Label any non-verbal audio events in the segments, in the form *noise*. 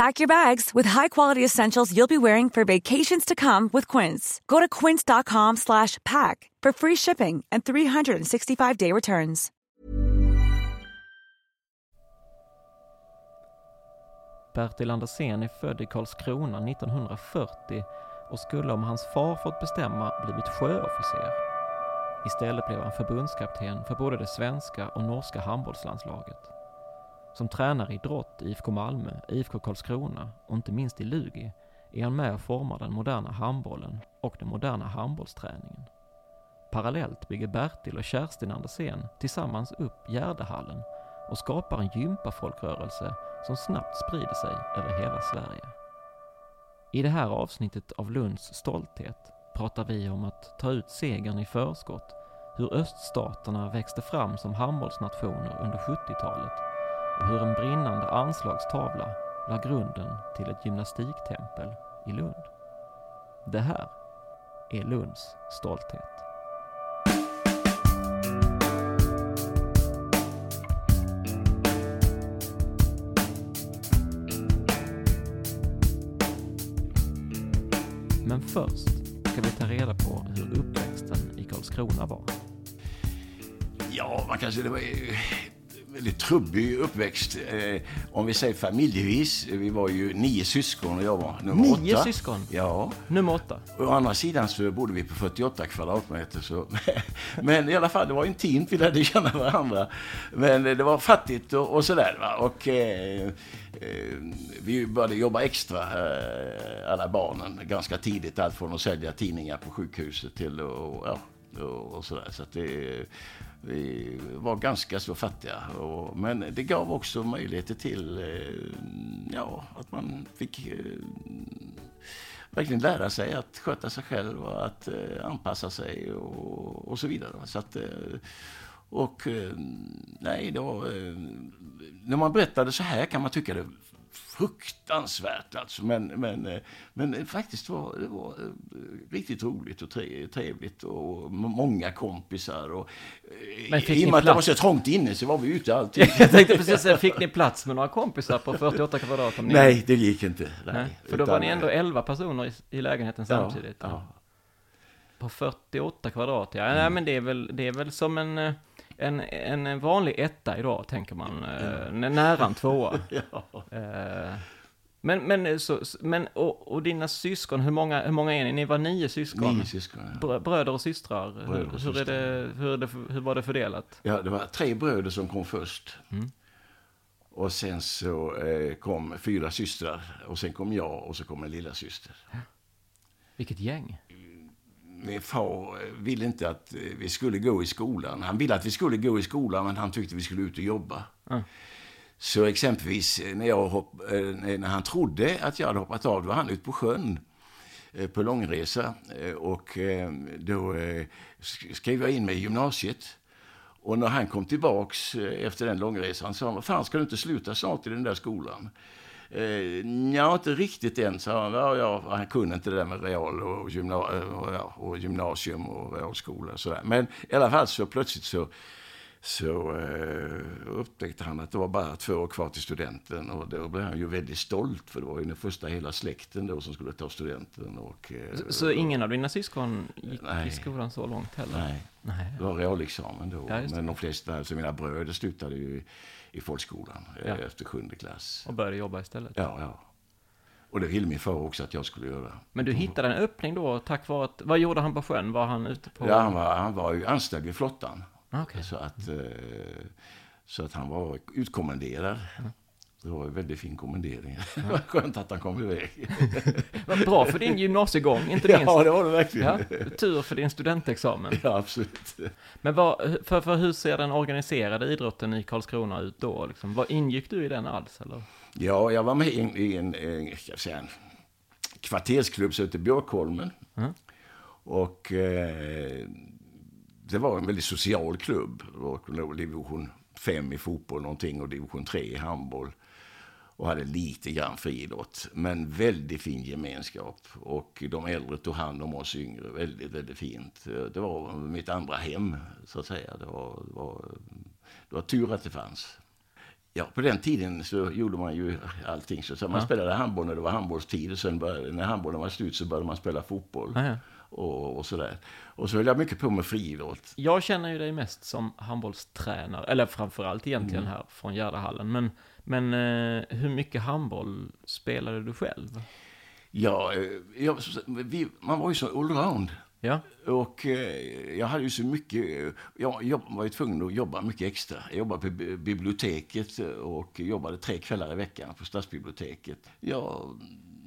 Pack your bags with high-quality essentials you'll be wearing for vacations to come with Quince. Go to quince.com slash pack for free shipping and 365-day returns. Bertil Andersén är född i Karlskrona 1940 och skulle om hans far fått bestämma blivit sjöofficer. Istället blev han förbundskapten för både det svenska och norska handbollslandslaget. Som tränare i idrott i IFK Malmö, IFK Karlskrona och inte minst i Lugi är han med och formar den moderna handbollen och den moderna handbollsträningen. Parallellt bygger Bertil och Kerstin Andersén tillsammans upp Gärdehallen och skapar en gympafolkrörelse som snabbt sprider sig över hela Sverige. I det här avsnittet av Lunds stolthet pratar vi om att ta ut segern i förskott, hur öststaterna växte fram som handbollsnationer under 70-talet hur en brinnande anslagstavla la grunden till ett gymnastiktempel i Lund. Det här är Lunds stolthet. Men först ska vi ta reda på hur uppväxten i Karlskrona var. Ja, man kanske... det var ju väldigt trubbig uppväxt. Eh, om vi säger familjevis. Vi var ju nio syskon och jag var nummer Nio åtta. Nio syskon? Ja. Nummer åtta? Å andra sidan så bodde vi på 48 kvadratmeter. Så. *laughs* Men i alla fall, det var intimt. Vi lärde känna varandra. Men det var fattigt och, och sådär. Va? Och, eh, eh, vi började jobba extra, eh, alla barnen, ganska tidigt. Allt från att sälja tidningar på sjukhuset till och, ja, och, och sådär. Så att det, vi var ganska så fattiga. Och, men det gav också möjligheter till eh, ja, att man fick eh, verkligen lära sig att sköta sig själv och att eh, anpassa sig och, och så vidare. Så att, eh, och eh, nej, då, eh, när man berättade så här kan man tycka det fruktansvärt alltså. Men, men, eh, men faktiskt var det var eh, riktigt roligt och trevligt och många kompisar. Och, men I och med att det var så trångt inne så var vi ute alltid. *laughs* Jag tänkte precis säga, fick ni plats med några kompisar på 48 kvadrat? Ni... Nej, det gick inte. Nej, nej för då var ni ändå 11 personer i, i lägenheten samtidigt. Ja, ja. På 48 kvadrat, ja. Mm. Nej, men det är väl, det är väl som en en, en vanlig etta idag, tänker man. Eh, nära en tvåa. *laughs* ja. eh, men, men, så, men och, och, dina syskon, hur många, hur många är ni? Ni var nio syskon? Nio syskon, ja. Bröder och systrar? Bröder och hur, systrar. Är det, hur, är det, hur var det fördelat? Ja, det var tre bröder som kom först. Mm. Och sen så eh, kom fyra systrar. Och sen kom jag och så kom en lilla syster. Vilket gäng min far ville inte att vi skulle gå i skolan. Han ville att vi skulle gå i skolan, men han tyckte vi skulle ut och jobba. Mm. Så exempelvis när, jag hopp, eh, när han trodde att jag hade hoppat av, då var han ute på sjön eh, på långresa. Eh, och då skrev jag in mig i gymnasiet. Och när han kom tillbaks efter den långresan sa han, vad fan ska du inte sluta snart i den där skolan? Eh, ja, inte riktigt än, sa han. Ja, ja, han kunde inte det där med real och, gymna och, ja, och gymnasium och realskola och sådär. Men i alla fall så plötsligt så så eh, upptäckte han att det var bara två år kvar till studenten och då blev han ju väldigt stolt för det var ju den första hela släkten då som skulle ta studenten. Och, eh, Så, så ingen av dina syskon gick Nej. i skolan så långt heller? Nej, Nej. det var realexamen då. Ja. Men de flesta, alltså mina bröder slutade ju i folkskolan eh, Ja. efter sjunde klass. Och började jobba istället? Ja, ja. Och det ville min far också att jag skulle göra. Men du hittade en öppning då tack vare att... Vad gjorde han på sjön? Var han ute på... Ja, han, var, han var ju anställd i flottan. Okej. Så, att, eh, så att han var utkommenderad. Det var en väldigt fin kommendering. *laughs* Det var skönt att han kom iväg. *laughs* Vad bra för din gymnasiegång, inte minst. Ja, det var det verkligen. Ja, Ja, tur för din studentexamen. absolut. Men vad, för, för hur ser den organiserade idrotten i Karlskrona ut då? Liksom? Vad ingick du i den alls? Eller? Ja, jag var med i en, i en, en, säga, en kvartersklubb som heter Björkholmen. Mm. Och eh, det var en väldigt social klubb. Och låg division 5 i fotboll någonting och division 3 i handboll. Och hade lite grann friidrott. Men väldigt fin gemenskap. Och de äldre tog hand om oss yngre. Väldigt, väldigt fint. Det var mitt andra hem, så att säga. Det var, det var, det var tur att det fanns. Ja, på den tiden så gjorde man ju allting. Så, så man Ja. spelade handboll när det var handbollstid och sen började, när handbollen var slut så började man spela fotboll. Ah, ja. Och, och sådär. Och så höll jag mycket på med friidrott. Jag känner ju dig mest som handbollstränare, eller framförallt egentligen Mm. här från Gärdahallen. Men, men eh, hur mycket handboll spelade du själv? Ja, eh, jag, vi, man var ju så allround. Ja, Och eh, jag hade ju så mycket, eh, jag, jag var ju tvungen att jobba mycket extra. Jag jobbade på bi- biblioteket eh, och jobbade tre kvällar i veckan på stadsbiblioteket. Jag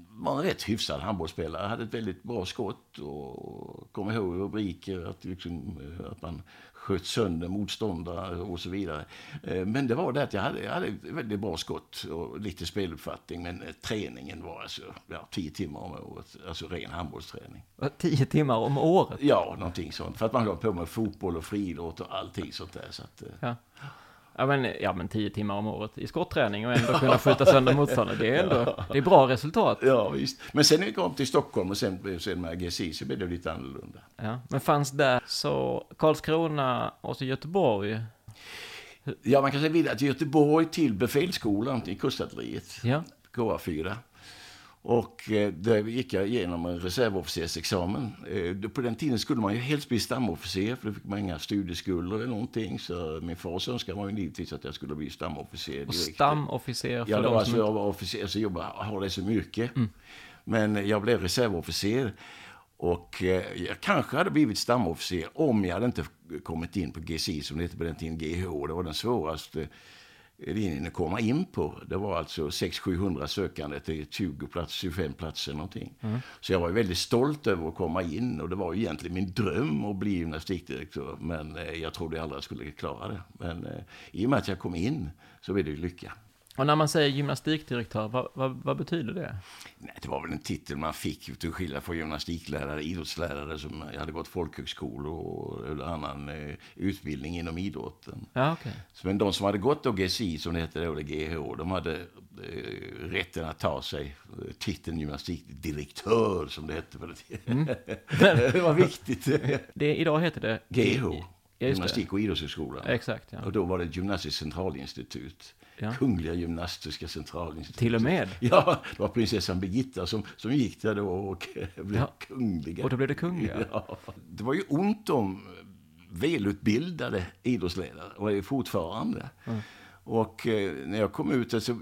var en rätt hyfsad handbollsspelare. Hade ett väldigt bra skott och kom ihåg rubriker att, liksom, att man sköt sönder motståndare och så vidare. Eh, Men det var det att jag hade, jag hade väldigt bra skott och lite speluppfattning. Men eh, träningen var alltså ja, tio timmar om året, alltså ren handbollsträning. tio timmar om året. Ja, någonting sånt. För att man höll på med fotboll och friidrott och allting sånt där. Så att, eh, Ja. Ja men, ja men tio timmar om året i skotträning och ändå *laughs* kunna skjuta sönder motståndare. Det är ändå, det är bra resultat. ja, visst. Men sen när vi kom till Stockholm och sen, sen med GSI så blev det lite annorlunda. Ja. Men fanns där så Karlskrona och så Göteborg? Ja, man kan säga vidare till Göteborg till befälsskolan i kustartilleriet, Ja. KA4. Och eh, där gick jag igenom en reservofficersexamen. Eh, på den tiden skulle man ju helst bli stamofficer, för då fick man inga studieskulder eller någonting. Så min fars önskan var ju givetvis att jag skulle bli stamofficer Och direkt. stamofficer för Ja, det var alltså, jag var officer, så jobbade, har det som yrke. Men jag blev reservofficer. Och eh, jag kanske hade blivit stamofficer om jag hade inte kommit in på GCI, som det hette på den tiden, GH. Det var den svåraste linjen att komma in på. Det var alltså 600-700 sökande till 20 plats, 25 platser någonting. Så jag var väldigt stolt över att komma in och det var egentligen min dröm att bli gymnastikdirektör. Men eh, jag trodde jag aldrig skulle klara det. Men eh, i och med att jag kom in så blev det ju lycka. Och när man säger gymnastikdirektör, vad, vad, vad betyder det? Nej, det var väl en titel man fick till skillnad från gymnastiklärare, idrottslärare som hade gått folkhögskolor och eller annan eh, utbildning inom idrotten. Ja, okej. Så, Men de som hade gått då GSI, som det hette då, eller GH, de hade eh, rätten att ta sig eh, titeln gymnastikdirektör, som det hette på den tiden. *laughs* det var viktigt. *laughs* Det, idag heter det... GH, Ja, Gymnastik och idrottshögskolan. det. Exakt, ja. Och då var det gymnastiskt centralinstitut. Ja. Kungliga gymnastiska centralinstitutet. Till och med. Ja, det var prinsessan Birgitta som, som gick där då och *laughs* blev Ja. kungliga. Och då blev det kungliga. Ja. Det var ju ont om välutbildade idrottsledare och är fortfarande. Och eh, när jag kom ut, alltså,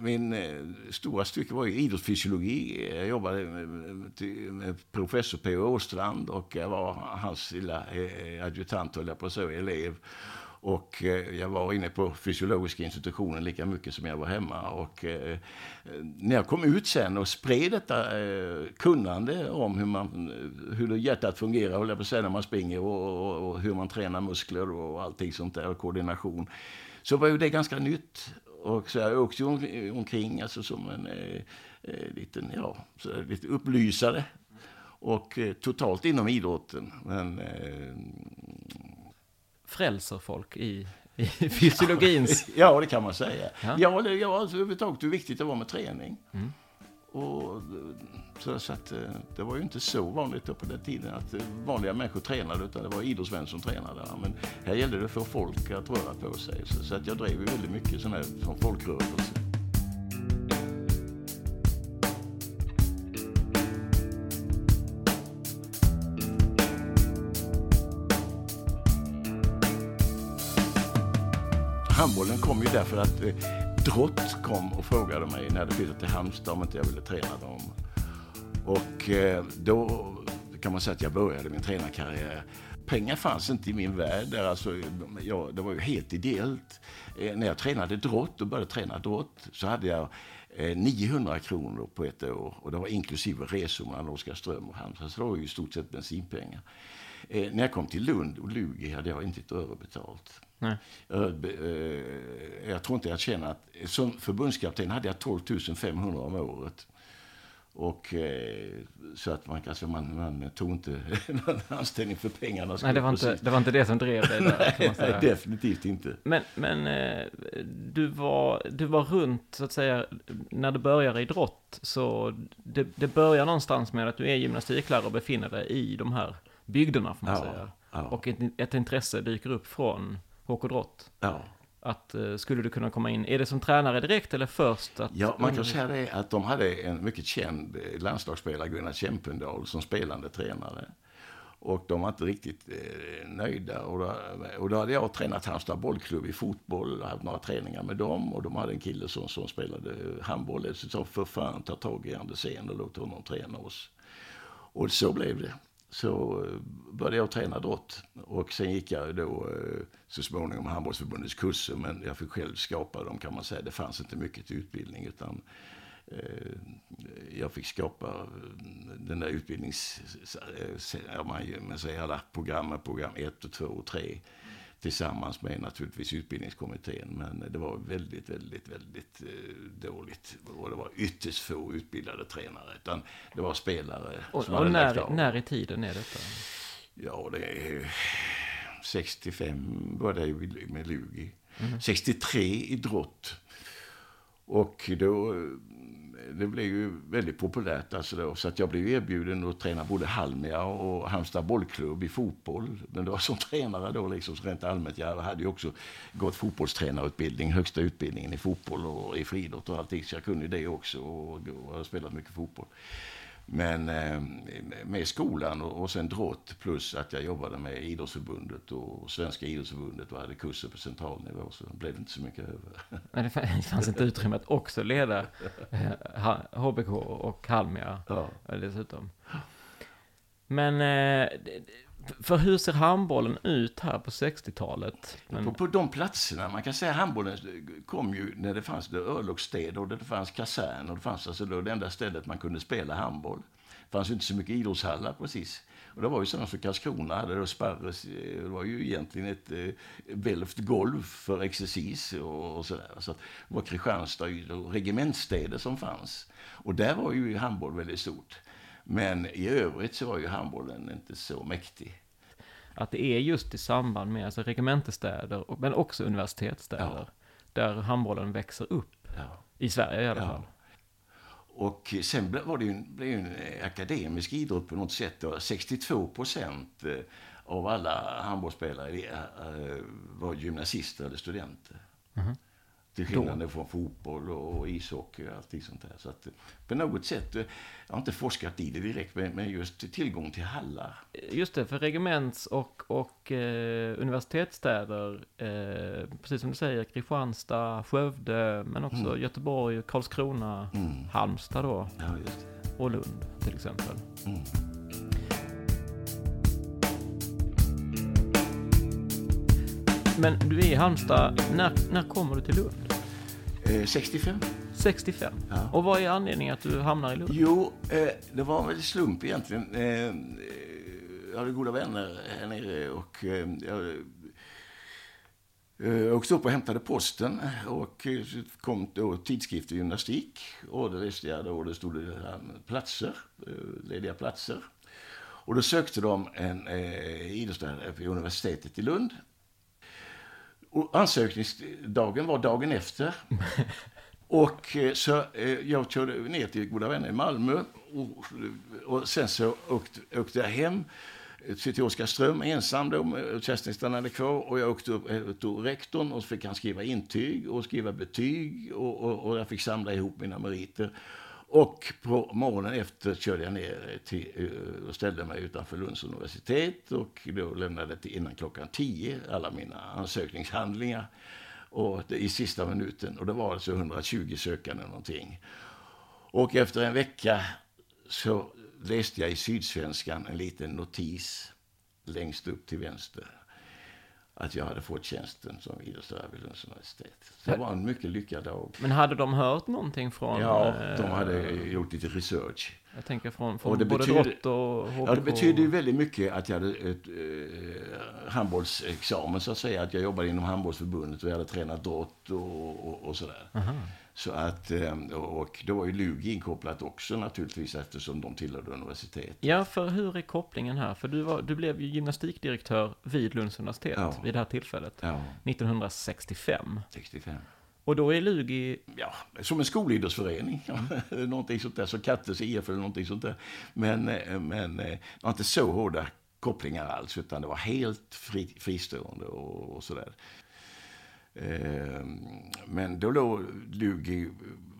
min eh, stora stycke var ju idrottsfysiologi. Jag jobbade med, med, med professor P.O. Åstrand och jag var hans lilla eh, adjutant, höll jag på att säga, elev. Och eh, jag var inne på fysiologiska institutionen lika mycket som jag var hemma. Och eh, när jag kom ut sen och spred detta eh, kunnande om hur, man, hur hjärtat fungerar, höll jag på att säga, när man springer och, och, och hur man tränar muskler och allting sånt där, och koordination. Så var ju det ganska nytt. Och så jag åkte ju omkring alltså som en eh, liten, ja, så lite upplysare. Och eh, totalt inom idrotten. Men eh, Frälser folk i i *laughs* fysiologins... *laughs* ja, det kan man säga. Ja. Ja, det, ja alltså, överhuvudtaget hur viktigt det var med träning. Och, så, så att, eh, det var ju inte så vanligt då på den tiden att eh, vanliga människor tränade utan det var idrottsmän som tränade. Men här gällde det få folk att röra på sig. Så, så att jag drev ju väldigt mycket sån här som folkrörelse. Kom ju därför att eh, Drott kom och frågade mig när jag hade flyttat till Halmstad om inte jag ville träna dem. Och eh, då kan man säga att jag började min tränarkarriär. Pengar fanns inte i min värld. Där alltså, jag, det var ju helt ideellt. Eh, när jag tränade drott och började träna drott så hade jag eh, 900 kronor på ett år. Och det var inklusive resor mellan Oskarström och Halmstad. Så det var ju i stort sett bensinpengar. Eh, när jag kom till Lund och Lugi hade jag inte ett öre betalt. Nej. Jag, eh, jag tror inte jag känner att... Som förbundskapten hade jag 12 500 om året. Och eh, så att man, alltså, man, man tog inte *laughs* någon anställning för pengarna. Nej, det var, inte, det var inte det som drev dig där, *laughs* Nej, säga. definitivt inte. Men, men eh, du, var, du var runt, så att säga, när du börjar i idrott, så det, det börjar någonstans med att du är gymnastiklärare och befinner dig i de här bygderna, får man Ja, säga. ja. Och ett, ett intresse dyker upp från HK Drott. Ja. Att, eh, skulle du kunna komma in, är det som tränare direkt eller först? Att, Ja, man kan säga det att de hade en mycket känd eh, landslagsspelare, Gunnar Kämpendal, som spelande tränare. Och de var inte riktigt eh, nöjda. Och då, och då hade jag tränat Halmstad bollklubb i fotboll och haft några träningar med dem. Och de hade en kille som, som spelade handboll. Så sa för fan, ta tag i Andersén och låt honom träna oss. Och så blev det. Så eh, började jag träna drott. Och sen gick jag då eh, så småningom handbollsförbundets kurser. Men jag fick själv skapa dem kan man säga. Det fanns inte mycket till utbildning utan eh, jag fick skapa den där utbildnings... Ja, man, man säger alla programmen, program 1 och 2 och 3 tillsammans med naturligtvis utbildningskommittén. Men det var väldigt, väldigt, väldigt eh, dåligt. Och det var ytterst få utbildade tränare. Utan det var spelare och, som och hade lagt när, av. när i tiden är detta? Ja, det är 65 började jag med Lugi. Mhm. 63 i drott. Och då, det blev ju väldigt populärt alltså då, så att jag blev erbjuden att träna både Halmia och Halmstad bollklubb i fotboll. Men det var som *laughs* tränare då liksom, så rent allmänt. Jag hade ju också gått fotbollstränarutbildning, högsta utbildningen i fotboll och i friidrott och allting, så jag kunde det också och, och har spelat mycket fotboll. Men eh, med skolan och, och sen drott plus att jag jobbade med idrottsförbundet och Svenska idrottsförbundet och hade kurser på central nivå så blev det inte så mycket över. Nej, det fann- det fanns inte utrymme att också leda eh, HBK och Halmia Ja. eh, dessutom. Men, eh, för hur ser handbollen ut här på 60-talet? Men, På, på de platserna, man kan säga handbollen kom ju när det fanns det örlogsstäder och det fanns kasern och det fanns alltså då det enda stället man kunde spela handboll. Det fanns ju inte så mycket idrottshallar precis. Och det var ju sådana som Karlskrona hade då Sparres, det var ju egentligen ett eh, välvt golv för exercis och, och sådär. Så att det var Kristianstad och regementsstäder som fanns. Och där var ju handboll väldigt stort. Men i övrigt så var ju handbollen inte så mäktig. att det är just i samband med alltså regementestäder, och- men också universitetsstäder, där handbollen växer upp. Ja. I Sverige i alla Ja. fall. Och sen var det ju en, blev en eh, akademisk idrott på något sätt. Och 62 procent eh, av alla handbollsspelare eh, var gymnasister eller studenter. Till skillnad från fotboll och ishockey och allting sånt där. Så att på något sätt, eh, jag har inte forskat i det direkt, men just tillgång till hallar. Just det, för regements och, och eh, universitetsstäder, eh, precis som du säger, Kristianstad, Skövde, men också Göteborg, Karlskrona, Halmstad då, Ja, och Lund till exempel. Mm. Men du är i Halmstad, när, när kommer du till Lund? Eh, 65? 65. Ja. Och vad är anledningen att du hamnar i Lund? Jo, eh, det var väl slump egentligen. Eh, jag hade goda vänner här nere och jag åkte upp och hämtade posten och kom då tidskrift i gymnastik. Och det visste jag då, det stod det platser, lediga platser. Och då sökte de en eh, idrottslärare vid universitetet i Lund. Och ansökningsdagen var dagen efter. *laughs* och eh, så eh, jag körde ner till Goda Vänner i Malmö. Och, och sen så åkte, åkte jag hem till Oskarström ensam då. Kerstin stannade kvar och jag åkte upp till rektorn och så fick han skriva intyg och skriva betyg och, och, och jag fick samla ihop mina meriter. Och på morgonen efter körde jag ner till, eh, och ställde mig utanför Lunds universitet och då lämnade till innan klockan tio alla mina ansökningshandlingar och det, i sista minuten. Och det var alltså 120 sökande någonting. Och efter en vecka så läste jag i Sydsvenskan en liten notis längst upp till vänster att jag hade fått tjänsten som idrottslärare vid Lunds universitet. Så det var en mycket lyckad dag. Men hade de hört någonting från... Ja, de hade äh, gjort lite research. Jag tänker från, från och det både betyder, Drott och HPK. Ja, det betyder ju väldigt mycket att jag hade ett eh, handbollsexamen så att säga. Att jag jobbade inom handbollsförbundet och jag hade tränat Drott och, och, och sådär. Aha. Så att, eh, och då var ju Lugi inkopplat också naturligtvis eftersom de tillhörde universitet. Ja, för hur är kopplingen här? För du, var, du blev ju gymnastikdirektör vid Lunds universitet ja. vid det här tillfället. Ja. 1965. 65. Och då är Lugi... Ja, som en skolidrottsförening. Mm. *laughs* någonting sånt där, som Kattes IF eller någonting sånt där. Men, eh, men det eh, var inte så hårda kopplingar alls, utan det var helt fri, fristående och, och sådär. Ehm, men då låg Lugi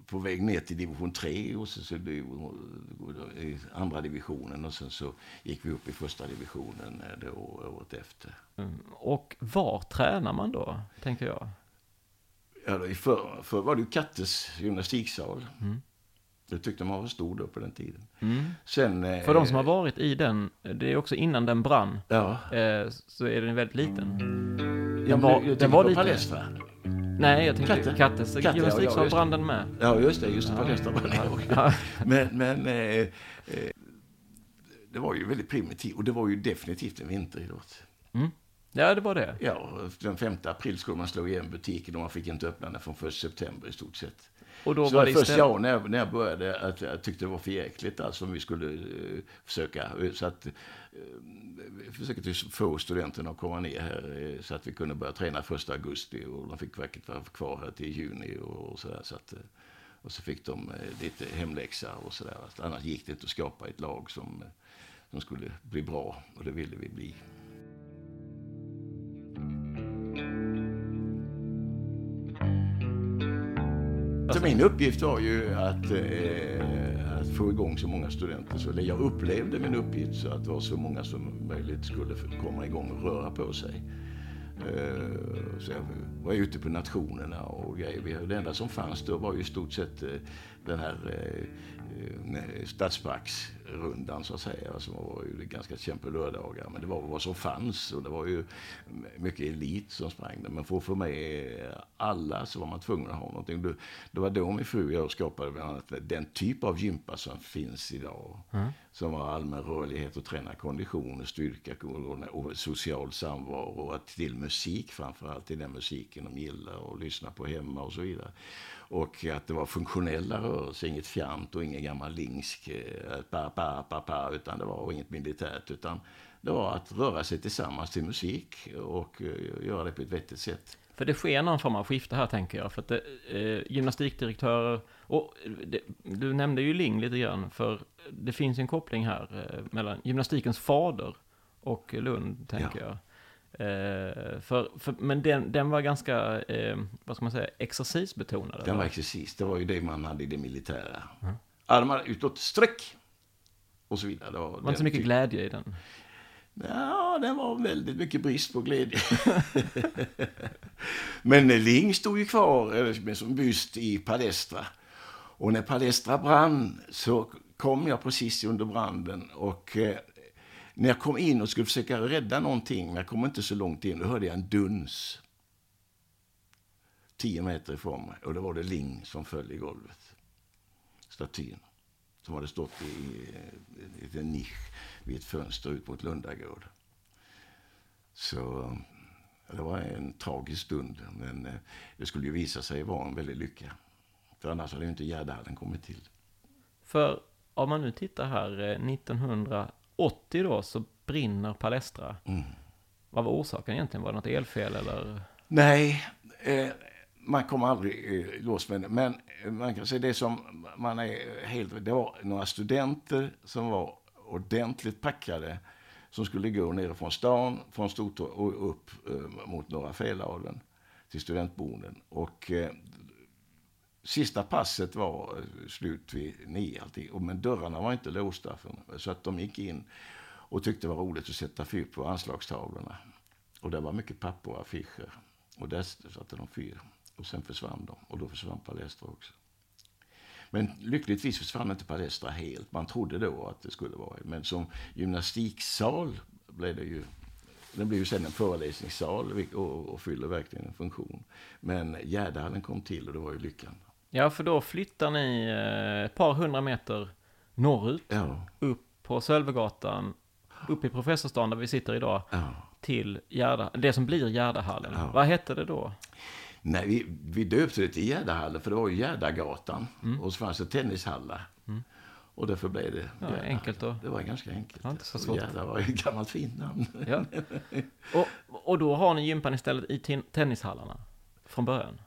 på väg ner till division 3 och så, så i andra divisionen och sen så gick vi upp i första divisionen eh, då året efter. Mm. Och var tränar man då, tänker jag? Ja, förr för var det ju Kattes gymnastiksal. Mm. Det tyckte man var stor då på den tiden. Mm. Sen, För de som har varit i den, det är också innan den brann, ja. eh, så är den väldigt liten. Den var, jag den var lite... Palestra. Nej, jag tänkte Katte. Kattes Katte, gymnastiksal ja, brann den med. Ja, just det. Just det. Ja. Palestra brann ja. Men, men eh, eh, det var ju väldigt primitivt och det var ju definitivt en vinteridrott. Mm. Ja, det var det. Ja, den 5 april skulle man slå igen butiken och man fick inte öppna den från 1 september i stort sett. Och då så var det först istället... jag, när jag, när jag började, att jag tyckte det var för jäkligt alltså om vi skulle uh, försöka. Så att, Eh, försökte få studenterna att komma ner här eh, så att vi kunde börja träna första augusti och de fick verkligen vara kvar här till juni och, sådär. Så att, eh, och så fick de lite hemläxa och sådär. Annars gick det inte att skapa ett lag som, som skulle bli bra och det ville vi bli. Så min uppgift var ju att, eh, att få igång så många studenter. Så jag upplevde min uppgift så att det var så många som möjligt skulle komma igång och röra på sig. Eh, så jag var ute på nationerna och grejer. Det enda som fanns då var ju i stort sett eh, den här eh, stadsparksrundan så att säga. Som var ju ganska känd på lördagar. Men det var vad som fanns och det var ju mycket elit som sprang där. Men för att få med alla så var man tvungen att ha någonting. Det var då min fru och jag skapade bland annat den typ av gympa som finns idag. Mm. Som var allmän rörlighet och träna kondition och styrka och social samvaro och att till musik framförallt. I den musiken de gillar och lyssna på hemma och så vidare. Och att det var funktionella rörelser, inget fjant och ingen gammal lingsk, eh, pa, pa, pa, pa, utan det var inget militärt. Utan det var att röra sig tillsammans till musik och eh, göra det på ett vettigt sätt. För det sker någon form av skifte här tänker jag. För att det, eh, gymnastikdirektörer, och det, du nämnde ju Ling lite grann, för det finns en koppling här eh, mellan gymnastikens fader och Lund, tänker ja. jag. Eh, för, för, men den, den var ganska, eh, vad ska man säga, exercisbetonad? Den var exercis, det var ju det man hade i det militära. Mm. Armar utåt, sträck! Och så vidare. Det var, var inte så mycket glädje i den? Ja, det var väldigt mycket brist på glädje. *laughs* men Ling stod ju kvar som byst i Palestra. Och när Palestra brann så kom jag precis under branden och eh, när jag kom in och skulle försöka rädda någonting, men jag kom inte så långt in, då hörde jag en duns. Tio meter ifrån mig. Och då var det Ling som föll i golvet. Statyn. Som hade stått i, i en nisch vid ett fönster ut mot Lundagård. Så det var en tragisk stund. Men eh, det skulle ju visa sig vara en väldig lycka. För annars hade ju inte Gärdhallen kommit till. För om man nu tittar här, 1900 80 då så brinner Palestra. Mm. Vad var orsaken egentligen? Var det något elfel eller? Nej, eh, man kommer aldrig eh, loss med det. Men man kan säga det som man är helt... Det var några studenter som var ordentligt packade som skulle gå ner från stan, från Stortorget och upp eh, mot Norra Fäladen till studentboenden. Och eh, sista passet var eh, slut vid nio alltid. Men dörrarna var inte låsta för, så att de gick in och tyckte det var roligt att sätta fyr på anslagstavlorna. Och det var mycket papper och affischer. Och där satte de fyr. Och sen försvann de. Och då försvann Palestra också. Men lyckligtvis försvann inte Palestra helt. Man trodde då att det skulle vara. Men som gymnastiksal blev det ju den blev ju sen en föreläsningssal och, och fyller verkligen en funktion. Men Gärdehallen kom till och det var ju lyckan. Ja, för då flyttar ni eh, ett par hundra meter norrut, ja. upp på Sölvegatan, upp i Professorsstaden där vi sitter idag, ja. till Gärda, det som blir Gärdahallen. Ja. Vad hette det då? Nej, vi, vi döpte det till Gärdahallen för det var ju Gärdagatan mm. och så fanns det tennishallar. Mm. Och därför blev det ja, enkelt då. Det var ganska enkelt. Ja, inte så svårt. Gärda var ett gammalt fint namn. Ja. *laughs* Och, och då har ni gympan istället i tennishallarna från början?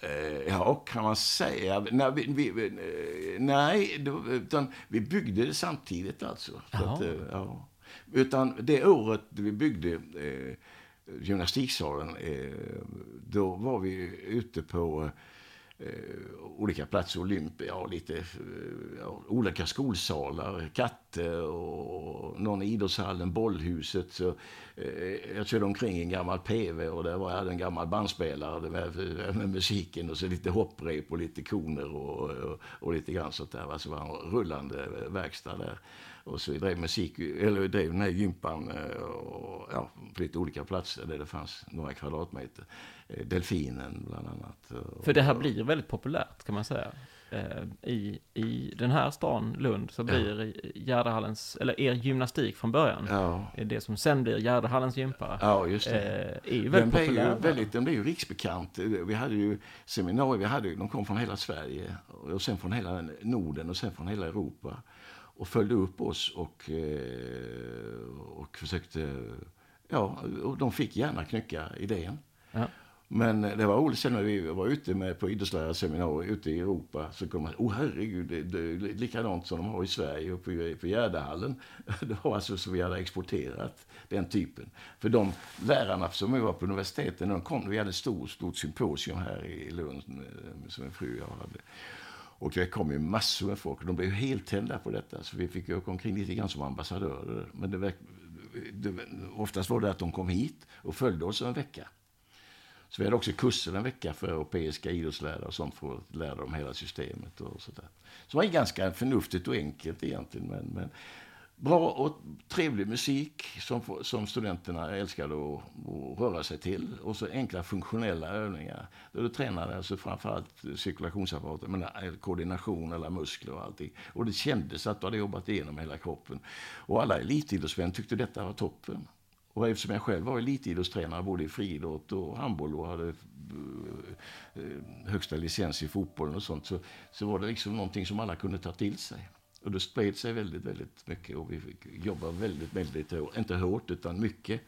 Eh, ja, kan man säga. Nej, vi, vi, eh, nej utan vi byggde det samtidigt alltså. Att, eh, ja. Utan det året vi byggde eh, gymnastiksalen, eh, då var vi ute på eh, Eh, olika platser, Olympia och lite eh, olika skolsalar, katter och någon idrottshall, idrottshallen, Bollhuset. Så, eh, jag körde omkring i en gammal PV och där var jag en gammal bandspelare med, eh, med musiken och så lite hopprep och lite koner och, och, och lite grann sånt där. Alltså det var en rullande verkstad där. Och så vi drev musik, eller vi drev den här gympan och, ja, på lite olika platser där det fanns några kvadratmeter. Eh, Delfinen bland annat. För det här blir väldigt populärt kan man säga. Eh, I, I den här stan, Lund, så blir ja. Gärdahallens, eller er gymnastik från början, ja. det som sen blir Gärdahallens gympa, ja, just det. är ju väldigt den populär. Ju väldigt, den blev ju riksbekant. Vi hade ju seminarier, vi hade, de kom från hela Sverige och sen från hela Norden och sen från hela Europa och följde upp oss och, eh, och försökte... Ja, och de fick gärna knycka idén. Ja. Men det var roligt sen när vi var ute med på idrottslärarseminarier ute i Europa så kom man, oh herregud, det, det är likadant som de har i Sverige och på, på Gärdahallen. *laughs* Det var alltså som vi hade exporterat den typen. För de lärarna som vi var på universiteten, de kom, vi hade ett stort, stort symposium här i Lund eh, som en fru jag hade. Och det kom ju massor med folk. De blev helt tända på detta. Så vi fick åka omkring lite grann som ambassadörer. Men det, det, oftast var det att de kom hit och följde oss en vecka. Så vi hade också kurser en vecka för europeiska idrottslärare och sånt för att lära dem hela systemet och sådär. Så det var ganska förnuftigt och enkelt egentligen. Men, men bra och trevlig musik som, som studenterna älskade att, att röra sig till. Och så enkla funktionella övningar. Där du tränade alltså framförallt cirkulationsapparaten, men koordination eller muskler och allting. Och det kändes att du hade jobbat igenom hela kroppen. Och alla elitidrottsmän tyckte detta var toppen. Och eftersom jag själv var elitidrottstränare både i friidrott och handboll och hade eh, högsta licens i fotbollen och sånt så, så var det liksom någonting som alla kunde ta till sig. Och det spred sig väldigt, väldigt mycket och vi fick jobba väldigt, väldigt hårt. Inte hårt, utan mycket.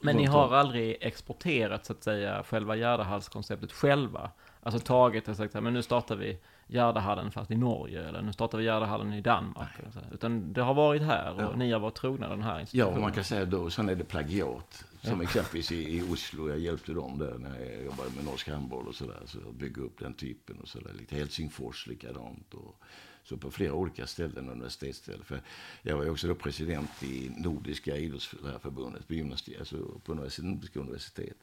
Men ni har aldrig exporterat, så att säga, själva Gärdahallskonceptet själva? Alltså tagit och sagt, men nu startar vi Gärdahallen fast i Norge, eller nu startar vi Gärdahallen i Danmark. Utan det har varit här och ja. ni har varit trogna den här institutionen. Ja, man kan säga då, sen är det plagiat. Som ja. exempelvis i, i, Oslo, jag hjälpte dem där när jag jobbade med norsk handboll och sådär. Så bygga upp den typen och sådär. Lite Helsingfors likadant. Och, så på flera olika ställen, universitetsställen. För jag var ju också då president i Nordiska idrottslärarförbundet på, gymnastik, alltså på Nordiska universitet.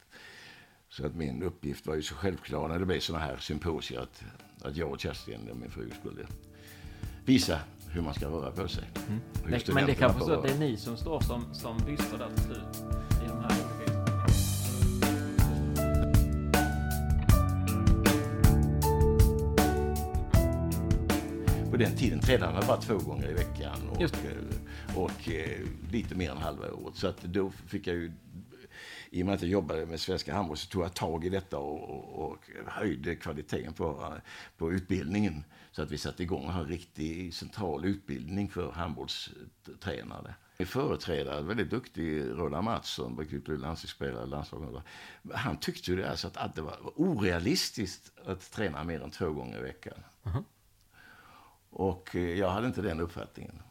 Så att min uppgift var ju så självklar när det blev sådana här symposier att, att jag och Kerstin, min fru, skulle visa hur man ska röra på sig. Mm. Men det kanske så att det är ni som står som, som bystar där till slut i de här På den tiden tränade man bara två gånger i veckan och, och, och, eh, lite mer än halva året. Så att då fick jag ju i och med att jag jobbade med svenska handboll så tog jag tag i detta och, och, och höjde kvaliteten på, på utbildningen. Så att vi satte igång en riktig central utbildning för handbollstränare. Min företrädare, väldigt duktig, Roland Mattsson, landslagsspelare, landslaget. Han tyckte ju det, alltså att, att det var orealistiskt att träna mer än två gånger i veckan. -huh. Och eh, jag hade inte den uppfattningen.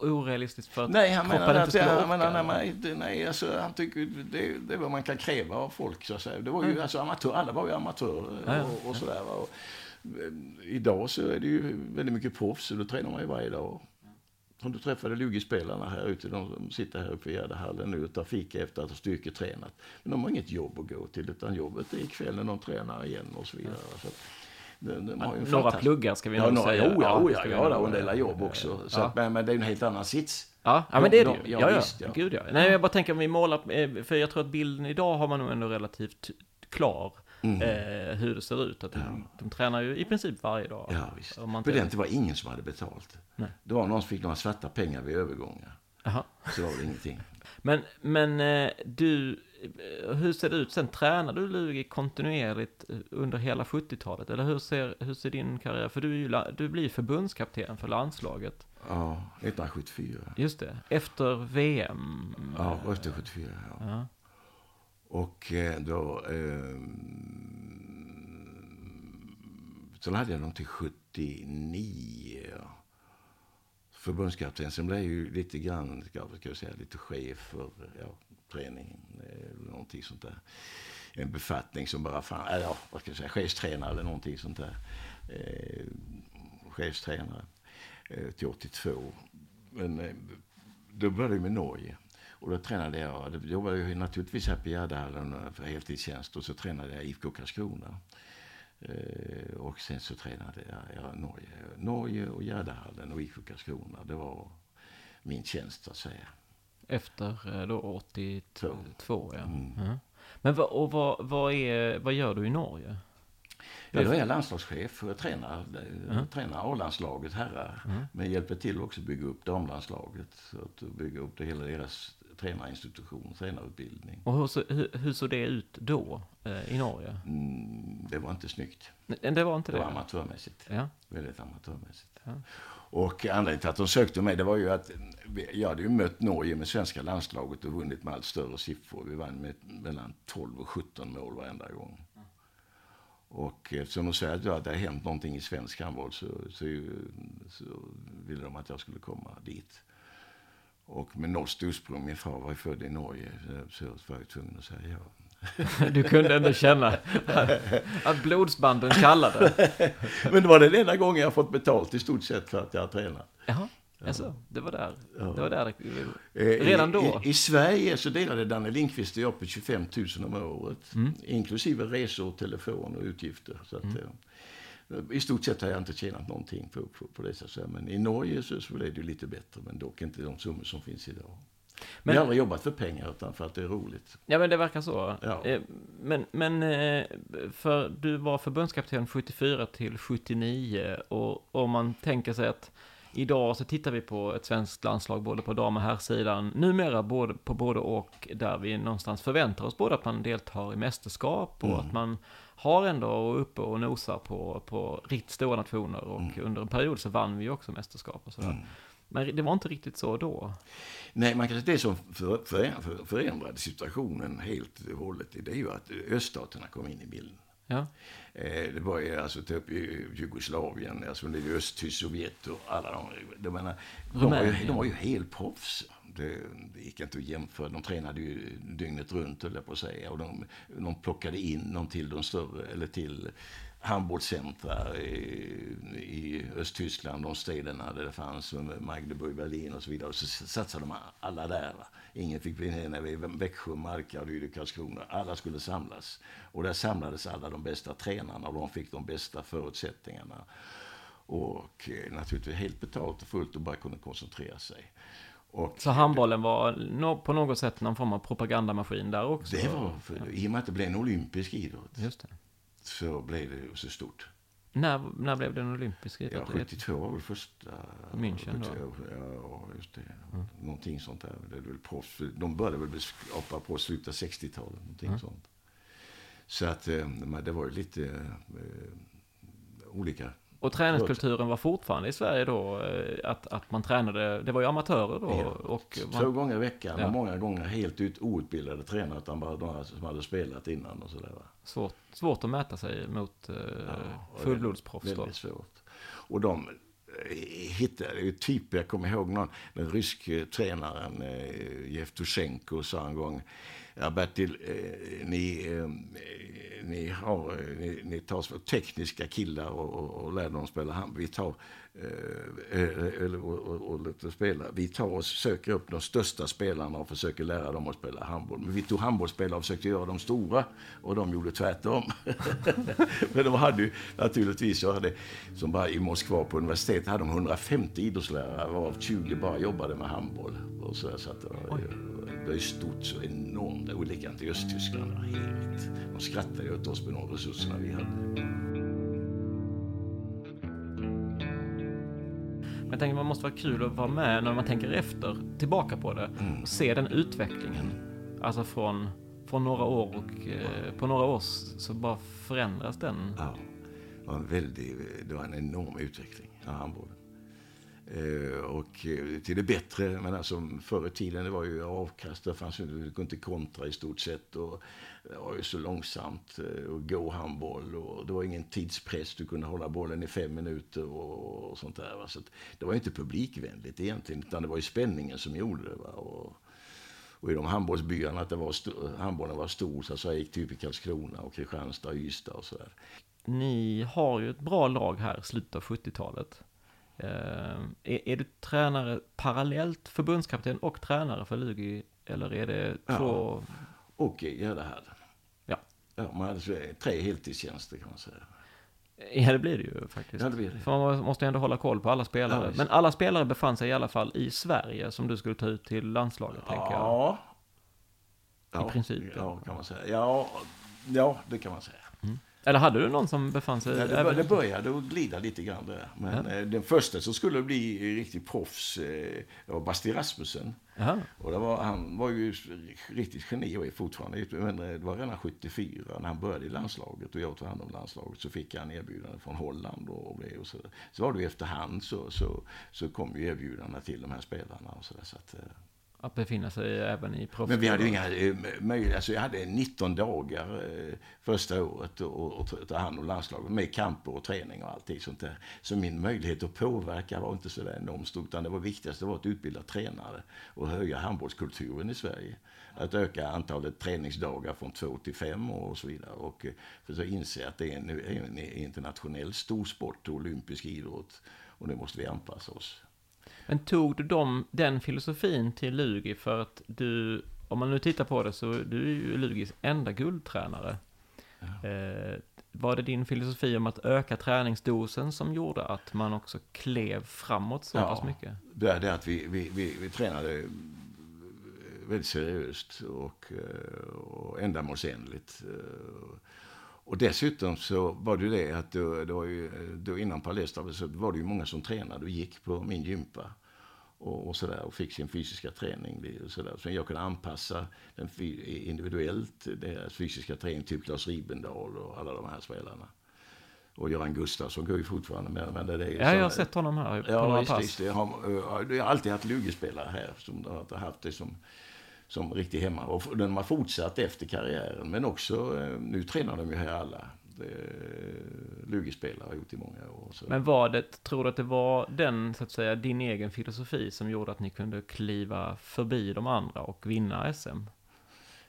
Orealistiskt för att nej, han kroppen inte skulle orka? Menar, nej, nej, nej alltså, han tycker det, det är vad man kan kräva av folk. Så att säga. Det var ju, mm. alltså, amatör, alla var ju amatörer ja, och, och sådär. Och, idag så är det ju väldigt mycket proffs, och då tränar man ju varje dag. Om du träffade Lugi-spelarna här ute, de sitter här uppe i Gärdehallen nu och tar fika efter att ha styrketränat. Men de har inget jobb att gå till, utan jobbet är ikväll när de tränar igen och så vidare. Så de, de har ju Några pluggar ska vi nog ja, säga. Jo, ja, ja, ja, ja, och en del jobb också. Så att, men, men det är en helt annan sits. Ja, ja men det är det ju. Ja, ja, visst, ja. Gud, ja. Nej, jag bara tänker om vi målar, eh, för jag tror att bilden idag har man nog ändå relativt klar. Mm. Eh, hur det ser ut. Att de, ja. de tränar ju i princip varje dag. Ja, visst. På den tiden var ingen som hade betalt. Nej. Det var någon som fick några svarta pengar vid övergångar. Aha. Så var det ingenting. Men, men eh, du, hur ser det ut sen? Tränar du Lugi kontinuerligt eh, under hela 70-talet? Eller hur ser, hur ser din karriär? För du, ju, du blir förbundskapten för landslaget. Ja, 1974. Just det, efter VM. Ja, efter 74, ja. ja. Och då... Eh, så hade jag dem till 79 förbundskapten. Sen blev jag ju lite grann, ska jag säga, lite chef för ja, träningen. Eller någonting sånt där. En befattning som bara fanns, eller ja, vad ska jag säga, chefstränare eller någonting sånt där. Eh, chefstränare eh, till 82. Men eh, då började jag med Norge. Och då tränade jag, då jobbade jag naturligtvis här på Gärdehallen eh, för heltidstjänst och så tränade jag IFK Karlskrona. Eh, och sen så tränade jag, jag Norge, Norge och Gärdehallen och IFK Karlskrona. Det var min tjänst så att säga. Efter eh, då 82? Två. ja. Mm. Mm. Men vad, och vad, vad, är, vad gör du i Norge? Ja, då är jag landslagschef och jag tränar, mm. tränar A-landslaget herrar. Mm. Men hjälper till också att bygga upp damlandslaget. Så att bygga upp det hela deras tränarinstitution, tränarutbildning. Och hur, så, hur, hur såg det ut då eh, i Norge? Mm, det var inte snyggt. Det var inte det? Det var amatörmässigt. Ja. Väldigt amatörmässigt. Ja. Och anledningen till att de sökte mig, det var ju att jag hade ju mött Norge med svenska landslaget och vunnit med allt större siffror. Vi vann med mellan 12 och 17 mål varenda gång. Och eftersom de säger att det har hänt någonting i svensk handboll så, så, så ville de att jag skulle komma dit. Och med norskt ursprung, min far var ju född i Norge, så var jag tvungen att säga ja. *laughs* Du kunde ändå känna att blodsbanden kallade. *laughs* Men det var den enda gången jag fått betalt i stort sett för att jag har tränat. Jaha, ja. alltså, det var där. Ja. Det var där. Eh, redan då? I, i, I, Sverige så delade Danne Lindqvist och jag på 25 000 om året. Mm. Inklusive resor, telefon och utgifter. Så att, mm. I stort sett har jag inte tjänat någonting på, på, på dessa. Men i Norge så, så blev det lite bättre, men dock inte de summor som finns idag. Men, jag har aldrig jobbat för pengar utan för att det är roligt. Ja men det verkar så. Ja. Eh, men, men eh, för du var förbundskapten 74 till 79 och om man tänker sig att idag så tittar vi på ett svenskt landslag både på dam och herrsidan. Numera både, på både och där vi någonstans förväntar oss både att man deltar i mästerskap och mm. att man har ändå uppe och nosar på, på riktigt stora nationer och mm. under en period så vann vi också mästerskap och sådär. Mm. Men det var inte riktigt så då. Nej, man kan säga det som för, för, förändrade situationen helt och hållet, det är ju att öststaterna kom in i bilden. Ja. Eh, det var ju alltså typ Jugoslavien, alltså det Östtysk, Sovjet och alla de. de, menar, de, var ju, de var ju helt proffs. Det, det, gick inte att jämföra. De tränade ju dygnet runt, höll jag på att säga. Och de, de plockade in dem till de större, eller till handbollscentra i, i Östtyskland, de städerna där det fanns, Magdeburg, Berlin och så vidare. Och så satsade de alla där. Ingen fick bli nere i Växjö, Markaryd, Karlskrona. Alla skulle samlas. Och där samlades alla de bästa tränarna och de fick de bästa förutsättningarna. Och eh, naturligtvis helt betalt och fullt och bara kunde koncentrera sig. Och, så handbollen var på något sätt någon form av propagandamaskin där också? Det var, för, i och med att det blev en olympisk idrott. Just det så blev det så stort. När, när blev den olympisk Ja, idrott? 72 var väl första... München då? 70, Ja, just det. Någonting sånt där. Det är väl proffs. De började väl skapa på slutet av 60-talet. Någonting sånt. Så att eh, men det var ju lite eh, olika. Och träningskulturen var fortfarande i Sverige då, eh, att, att man tränade, det var ju amatörer då. Ja, och Två man, gånger i veckan. Ja. Och många gånger helt ut outbildade tränare. Utan bara några som hade spelat innan och sådär. Svårt, svårt att mäta sig mot eh, och fullblodsproffs då. Väldigt svårt. Och de eh, hittade ju typer, jag kommer ihåg någon, den ryske tränaren eh, Jevtusjenko sa en gång, ja Bertil, eh, ni, eh, ni, har, eh, ni, ni tar tekniska killar och, och, och lär dem spela hand. Vi tar, Eh, eh, eh, eller, och, och, låter spela. Vi tar och söker upp de största spelarna och försöker lära dem att spela handboll. Men vi tog handbollsspelare och försökte göra dem stora och de gjorde tvärtom. *laughs* Men de hade ju naturligtvis, jag hade, som bara i Moskva på universitetet, hade de 150 idrottslärare varav 20 bara jobbade med handboll. Och så, så att det var, det är ju stort så enormt. Och likadant i Östtyskland. Helt, de skrattade ju åt oss med de resurserna vi hade. Jag tänker man måste vara kul att vara med när man tänker efter, tillbaka på det, Mm. och se den utvecklingen. Alltså från, från några år och eh, på några år så bara förändras den. Ja, det var en, väldig, det var en enorm utveckling av handbollen. Eh, och eh, till det bättre, men alltså förr i tiden det var ju avkast, det fanns ju du kunde inte kontra i stort sett och det var ju så långsamt eh, och gå handboll och det var ingen tidspress, du kunde hålla bollen i fem minuter och, och sånt där. Va? Så att det var inte publikvänligt egentligen, utan det var ju spänningen som gjorde det. Va? Och, och i de handbollsbyarna, att det var handbollen var stor, så, så jag gick typ i Karlskrona och Kristianstad och Ystad och sådär. Ni har ju ett bra lag här i slutet av 70-talet. Eh, är, är du tränare parallellt förbundskapten och tränare för Lugi? Eller är det Ja. två? Och i Gärdehärden. Ja. Ja, man hade tre heltidstjänster kan man säga. Ja, det blir det ju faktiskt. Ja, det blir det. För man måste ju ändå hålla koll på alla Ja, spelare. visst. Men alla spelare befann sig i alla fall i Sverige som du skulle ta ut till landslaget, tänker jag. Ja. I princip, ja. Ja, kan man säga. Ja, ja, det kan man säga. Eller hade du någon som befann sig Ja, det, bör, det började att glida lite grann där. Men eh, den första som skulle bli riktigt proffs, eh, var Basti Rasmussen. Jaha. Och det var, han var ju riktigt geni och är fortfarande. Men eh, det var redan 74 när han började i landslaget och jag tog hand om landslaget. Så fick han erbjudande från Holland och det och så. Så var det ju efterhand så, så, så kom ju erbjudandena till de här spelarna och så där. Så att, eh, att befinna sig även i proffs... men vi hade ju inga eh, möjligheter. Alltså jag hade 19 dagar eh, första året att ta- hand om landslaget med kamper och träning och allting sånt där. Så min möjlighet att påverka var inte så där enormt stor. Utan det var viktigaste var att utbilda tränare och höja handbollskulturen i Sverige. Att öka antalet träningsdagar från två till fem och så vidare. Och eh, för att inse att det är en, en internationell storsport och olympisk idrott. Och nu måste vi anpassa oss. Men tog du dem, den filosofin till Lugi för att du, om man nu tittar på det så du är ju Lugis enda guldtränare. Eh, var det din filosofi om att öka träningsdosen som gjorde att man också klev framåt så Ja. pass mycket? Det är det att vi, vi, vi, vi tränade väldigt seriöst och, eh, och ändamålsenligt. Och dessutom så var det ju det att då, då, då innan Palestra så var det ju många som tränade och gick på min gympa. Och, och sådär och fick sin fysiska träning. och Så, där. så jag kunde anpassa den individuellt, deras fysiska träning, typ Lars Ribendal och alla de här spelarna. Och Göran Gustafsson går ju fortfarande med. Men det är Ja, jag har sett honom här på Ja, några visst, pass. visst. Jag har, jag har alltid haft lugespelare här som har haft det som, som riktigt hemma. Och den har fortsatt efter karriären. Men också, eh, nu tränar de ju här alla. Lugespelare har gjort i många år. Så. Men var det, tror du att det var den, så att säga, din egen filosofi som gjorde att ni kunde kliva förbi de andra och vinna SM?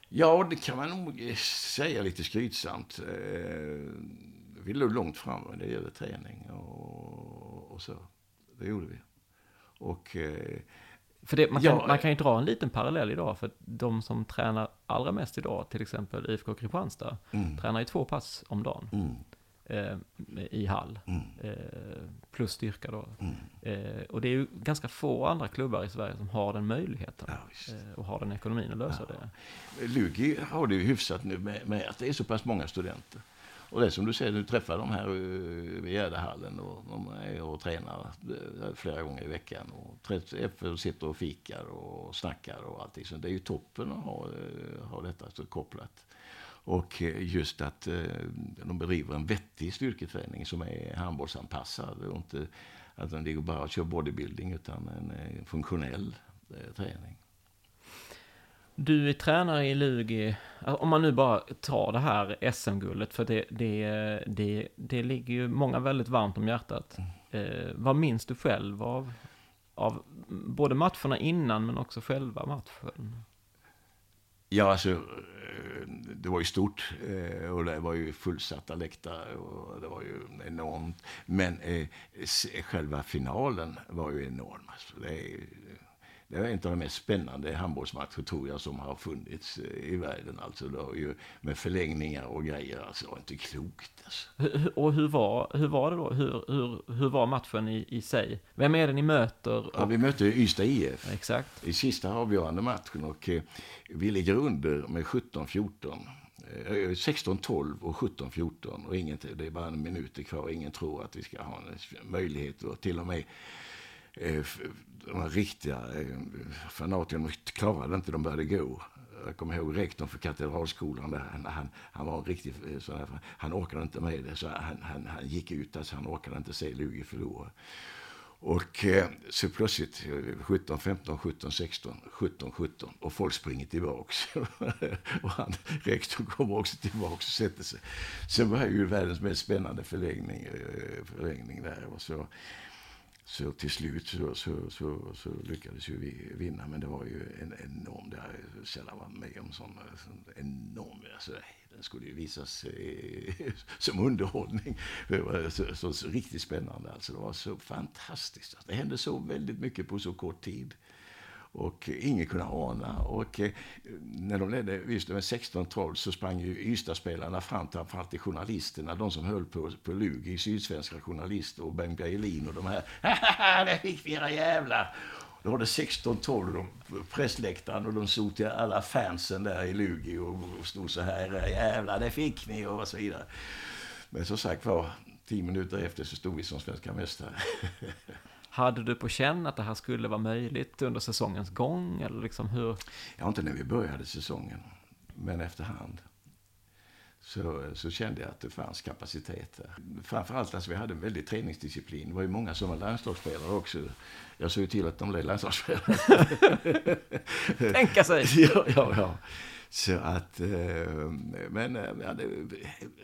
Ja, det kan man nog eh, säga lite skrytsamt. Eh, Vi låg långt fram när det gäller träning och, och så. Det gjorde vi. Och eh, För det, man, kan, Ja, man kan ju dra en liten parallell idag, för de som tränar allra mest idag, till exempel IFK Kristianstad, Mm. tränar ju två pass om dagen mm, eh, i hall, mm, eh, plus styrka då. mm. Eh, och det är ju ganska få andra klubbar i Sverige som har den möjligheten Ja, eh, och har den ekonomin att lösa det. Lugi har det ju hyfsat nu med, med att det är så pass många studenter. Och det är som du säger, du träffar de här eh, vid Gärdehallen och de är och tränar eh, flera gånger i veckan. Och och sitter och fikar och snackar och allting. Så det är ju toppen att ha, eh, ha detta så kopplat. Och just att de bedriver en vettig styrketräning som är handbollsanpassad. Och inte att de ligger bara och kör bodybuilding utan en funktionell träning. Du är tränare i Lugi, om man nu bara tar det här SM-guldet, för det, det, det, det ligger ju många väldigt varmt om hjärtat. Mm. Eh, vad minns du själv av, av både matcherna innan men också själva matchen? Ja, alltså det var ju stort och det var ju fullsatta läktare och det var ju enormt. Men eh, själva finalen var ju enorm. Alltså, det är, det är en av de mest spännande handbollsmatcher tror jag som har funnits eh, i världen. Alltså det ju med förlängningar och grejer. Alltså det var inte klokt. Alltså. Och hur var, hur var det då? Hur, hur, hur var matchen i, i sig? Vem är det ni möter? Ja, vi möter Ystad IF. Exakt. I sista avgörande matchen och eh, vi ligger under med 17-14. 16-12 och 17-14 och ingen, det är bara en minut kvar. Ingen tror att vi ska ha en möjlighet och till och med eh, Eh, de här riktiga eh, fanatikerna klarade inte, de började gå. Jag kommer ihåg rektorn för Katedralskolan, där han, han, han var en riktig eh, sån här, han orkade inte med det, så han, han, han gick ut, alltså han orkade inte se Lugi förlora. Och eh, så plötsligt 17, 15, 17, 16, 17, 17 och folk springer tillbaks. *laughs* och han, rektorn kommer också tillbaks och sätter sig. Sen var det ju världens mest spännande förlängning, förlängning där. Och så, så till slut så, så, så, så, lyckades ju vi vinna. Men det var ju en enorm, det har jag sällan varit med om, sån, sån enorm, alltså, den skulle ju visas eh, *laughs* som underhållning. Det var så, så, så, riktigt spännande alltså. Det var så fantastiskt. Det hände så väldigt mycket på så kort tid. Och ingen kunde ana. Och eh, när de ledde Ystad med 16-12 så sprang ju Ystadspelarna fram framförallt till journalisterna, de som höll på, på Lugi, sydsvenska journalister och Bengt Bergelin och de här. Haha, *laughs* det fick vi era jävlar! Då var det 16-12 pressläktaren och de såg till alla fansen där i Lugi och, och stod så här, jävlar det fick ni och så vidare. Men som sagt var, tio minuter efter så stod vi som svenska mästare. *laughs* Hade du på känn att det här skulle vara möjligt under säsongens gång? Eller liksom hur? Ja, inte när vi började säsongen, men efterhand. Så, så kände jag att det fanns kapacitet där. Framförallt alltså vi hade en väldig träningsdisciplin. Det var ju många som var landslagsspelare också. Jag såg ju till att de blev landslagsspelare. *laughs* Tänka sig! *laughs* ja, ja, ja. Så att, eh, men eh, vi hade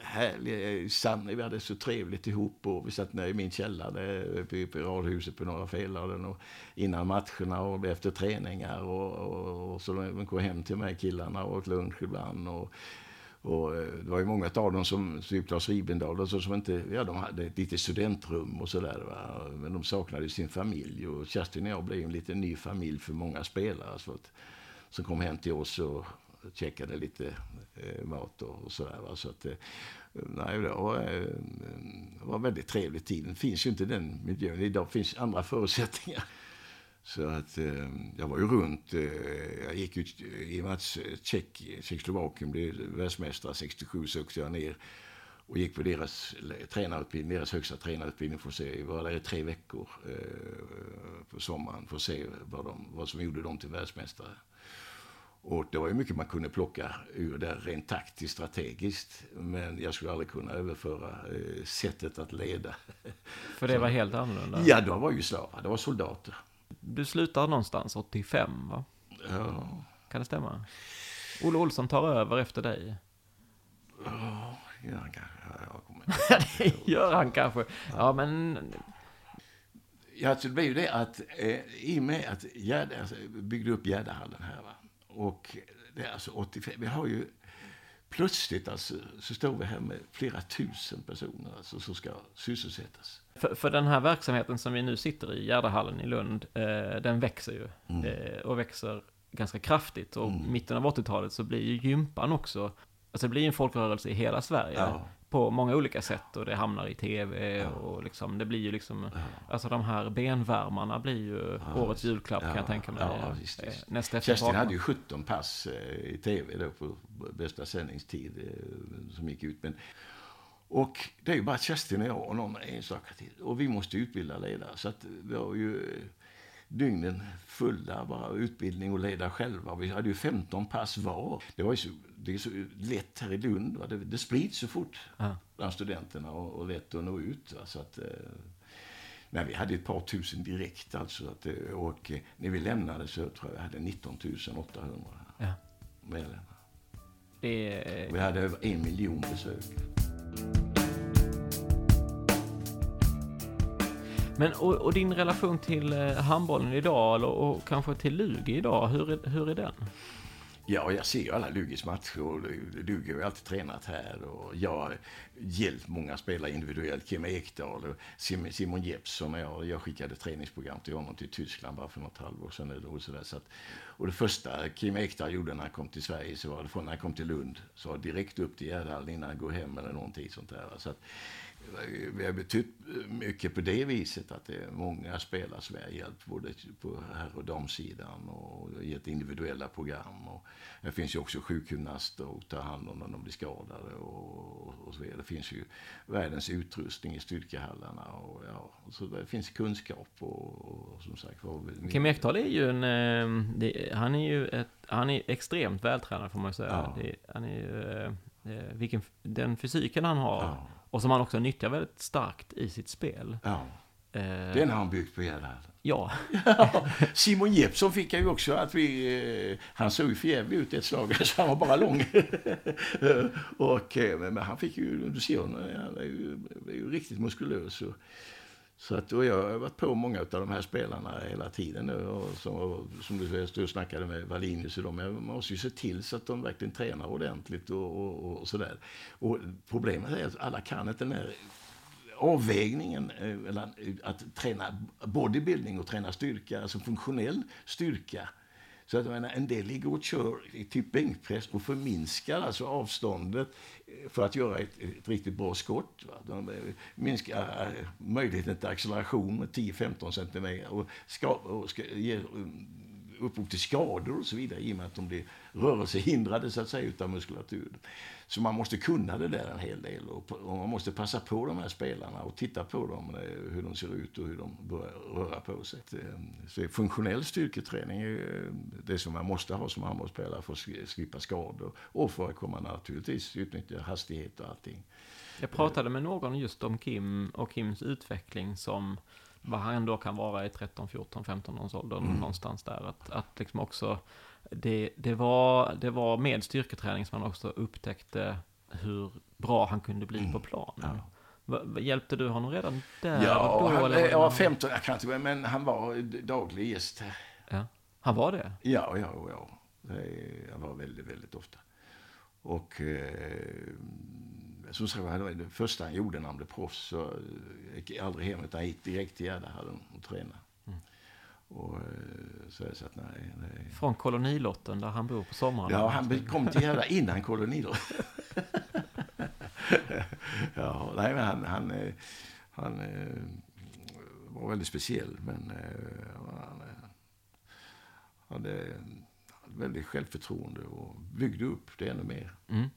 härligt, vi hade så trevligt ihop och vi satt nere i min källare uppe på radhuset på Norra Fälaren och innan matcherna och efter träningar och, och, och så de kom hem till mig killarna och åt lunch ibland och och eh, det var ju många av dem som, typ Lars Ribendahl, alltså, som inte, ja de hade ett litet studentrum och sådär. Men de saknade sin familj och Kerstin och jag blev en liten ny familj för många spelare. Så att, som kom hem till oss och checkade lite eh, mat och, och sådär. Så att, eh, nej, det var, eh, det var väldigt trevlig tid. Det finns ju inte den miljön. Idag finns andra förutsättningar. Så att eh, jag var ju runt. Eh, jag gick ut i och med att Tjeckoslovakien blev världsmästare 67 så åkte jag ner och gick på deras tränarutbildning, deras högsta tränarutbildning för att se. Jag var där i tre veckor eh, på sommaren för att se vad, de, vad som gjorde dem till världsmästare. Och det var ju mycket man kunde plocka ur det rent taktiskt, strategiskt. Men jag skulle aldrig kunna överföra eh, sättet att leda. För det var helt annorlunda? Ja, de var ju slavar, det var soldater. Du slutar någonstans 85, va? Ja. Kan det stämma? Olle Olsson tar över efter dig. Ja, gör han kanske. Jag kommer *laughs* det gör han kanske. Ja, men... Ja, alltså, det blev ju det att eh, i och med att Gärde, alltså, byggde upp Gärdehallen här, va? och det är alltså 85, vi har ju plötsligt alltså, så står vi här med flera tusen personer alltså, som ska sysselsättas. För, för den här verksamheten som vi nu sitter i, Gärdehallen i Lund, eh, den växer ju. Mm. Eh, och växer ganska kraftigt. Och mm. mitten av 80-talet så blir ju gympan också, alltså det blir en folkrörelse i hela Sverige. Ja på många olika sätt och det hamnar i tv ja. och liksom, det blir ju liksom, ja. alltså de här benvärmarna blir ju årets julklapp kan jag tänka mig. Ja, visst, visst. Nästa Kerstin hade ju 17 pass eh, i tv då på bästa sändningstid eh, som gick ut. Men, Och det är ju bara Kerstin och jag och någon enstaka till. Och vi måste utbilda ledare. Så att vi har ju dygnen fulla bara utbildning och leda själva. Vi hade ju 15 pass var. Det var ju så, det är så lätt här i Lund. Va? Det, det sprids så fort ja. bland studenterna och, och lätt att nå ut. Va? Så att, eh, men vi hade ett par tusen direkt alltså. Att, eh, och när vi lämnade så tror jag vi hade 19 800 ja. medlemmar. Det... Vi hade över en miljon besök. Men och, och, din relation till eh, handbollen idag och, och kanske till Lugi idag, hur är, hur är den? Ja, jag ser ju alla Lugis matcher och Lugi har ju alltid tränat här och jag har hjälpt många spelare individuellt. Kim Ekdahl och Simon Jeppsson jag, jag skickade träningsprogram till honom till Tyskland bara för något halvår sedan. Och, så där, så att, och det första Kim Ekdahl gjorde när han kom till Sverige, så var det när han kom till Lund, så var direkt upp till Gärdhallen innan han går hem eller någonting sånt där. Så att, vi har betytt mycket på det viset att det är många spelare som har hjälpt både på herr och damsidan och gett individuella program. Och det finns ju också sjukgymnaster och tar hand om när de blir skadade och, och så vidare. Det finns ju världens utrustning i styrkehallarna och ja, så det finns kunskap och, och som sagt Kim Ekdahl är ju en, eh, det, han är ju ett, han är extremt vältränad får man säga. Ja. Det, han är ju, eh, vilken, den fysiken han har ja och som han också nyttjar väldigt starkt i sitt spel. Ja. Eh, Den har han byggt på Gärdhallen. *laughs* Ja. Simon Jeppsson fick jag ju också att vi... Eh, han såg ju förjävlig ut ett slag, *laughs* så han var bara lång. *laughs* och, eh, men han fick ju, du ser honom, han är ju, är ju riktigt muskulös. Och, så att, och jag har varit på många av de här spelarna hela tiden nu. Och som, som du, du snackade med Wallinius och dem. Man måste ju se till så att de verkligen tränar ordentligt och, och, och sådär. Och problemet är att alla kan inte den här avvägningen eh, mellan att träna bodybuilding och träna styrka, alltså funktionell styrka så att menar, en del ligger och kör i typ bänkpress och förminskar alltså avståndet eh, för att göra ett, ett riktigt bra skott. Va? De eh, minskar eh, möjligheten till acceleration med 10-15 cm och, ska, och ska, ger upphov till skador och så vidare i och med att de blir rörelsehindrade så att säga utav muskulatur. Så man måste kunna det där en hel del och, och, man måste passa på de här spelarna och titta på dem, eh, hur de ser ut och hur de börjar röra på sig. Eh, så funktionell styrketräning är det som man måste ha som handbollsspelare för att slippa skador och för att komma naturligtvis utnyttja hastighet och allting. Jag pratade med någon just om Kim och Kims utveckling som vad han ändå kan vara i 13, 14, 15 års ålder, mm. någonstans där. Att, att liksom också, det, det, var, det var med styrketräning som han också upptäckte hur bra han kunde bli mm. på planen. Ja. Hjälpte du honom redan där? Ja, då, han, eller? jag var 15, jag kan inte, men han var daglig gäst. Ja, han var det? Ja, ja, ja. Han var väldigt, väldigt ofta. Och eh, som sagt var, det första han gjorde när han blev proffs så gick aldrig hem utan gick direkt till Gärdehallen och tränade. Mm. Och, eh, så jag att, nej, nej. Från kolonilotten där han bor på sommaren? Ja, han kom till Gärda innan kolonilotten. *laughs* ja, nej, men han, han, eh, han, eh, var väldigt speciell. Men han hade väldigt självförtroende och byggde upp det ännu mer. Mm.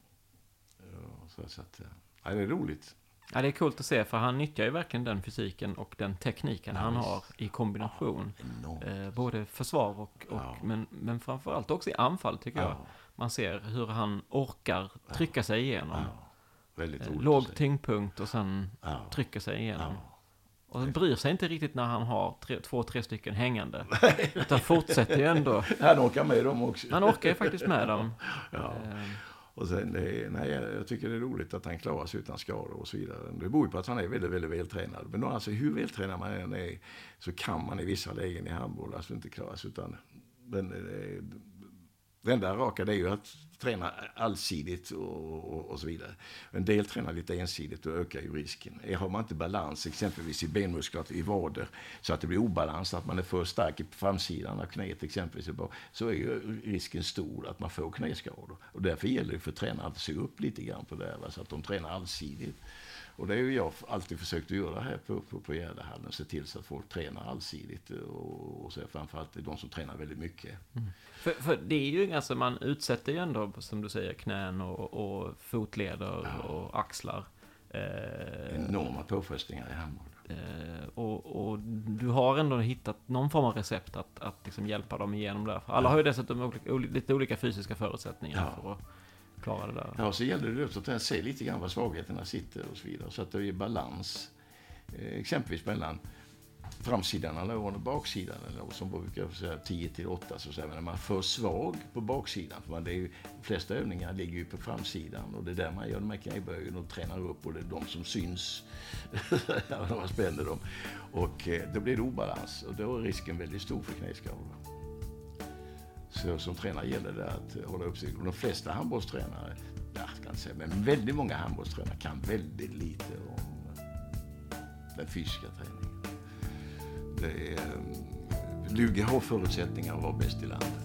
Så, så att, ja, det är roligt. Ja, det är coolt att se, för han nyttjar ju verkligen den fysiken och den tekniken ja, han har i kombination. Ja, eh, både försvar och, och ja. men, men framförallt också i anfall tycker jag. Man ser hur han orkar trycka sig igenom. Väldigt eh, låg tyngdpunkt och sen trycker sig igenom. Och han bryr sig inte riktigt när han har tre, två, tre stycken hängande. *laughs* utan fortsätter ju ändå. Han orkar med dem också. Han orkar ju faktiskt med dem. Ja. Eh, och sen, det, nej, jag tycker det är roligt att han klarar sig utan skador och så vidare. Det beror ju på att han är väldigt, väldigt vältränad. Men alltså, hur vältränad man än är så kan man i vissa lägen i handboll alltså inte klara sig utan men, eh, det enda raka det är ju att träna allsidigt och, och, och, så vidare. En del tränar lite ensidigt och ökar ju risken. Eh, har man inte balans exempelvis i benmuskler, i vader, så att det blir obalans, att man är för stark på framsidan av knät exempelvis, så är ju risken stor att man får knäskador. Och därför gäller det för tränare att se upp lite grann på det här, så att de tränar allsidigt. Och det har ju jag alltid försökt att göra här på, på, på Gärdehallen. Se till så att folk tränar allsidigt. Och, och så framförallt de som tränar väldigt mycket. Mm. För, för, det är ju, alltså man utsätter ju ändå, som du säger, knän och, och fotleder ja. och axlar Eh, Enorma påfrestningar i handboll. Eh, och, och, du har ändå hittat någon form av recept att, att liksom hjälpa dem igenom det. Alla har ju dessutom olika, lite olika fysiska förutsättningar ja. för att klara det där. Ja, så gäller det att se lite grann var svagheterna sitter och så vidare. Så att det är balans. Eh, exempelvis mellan framsidan av låren och baksidan. Eller som brukar säga 10 till 8 så säger man är man för svag på baksidan. För man, det är ju, de flesta övningar ligger ju på framsidan och det är där man gör de här knäböjen och tränar upp och det är de som syns *laughs* när man spänner dem. Och eh, då blir det obalans och då är risken väldigt stor för knäskador. Så som tränare gäller det att hålla upp sig. Och de flesta handbollstränare, jag ska inte säga, men väldigt många handbollstränare kan väldigt lite om den fysiska träningen det är, eh, Lugi har förutsättningar att vara bäst i landet.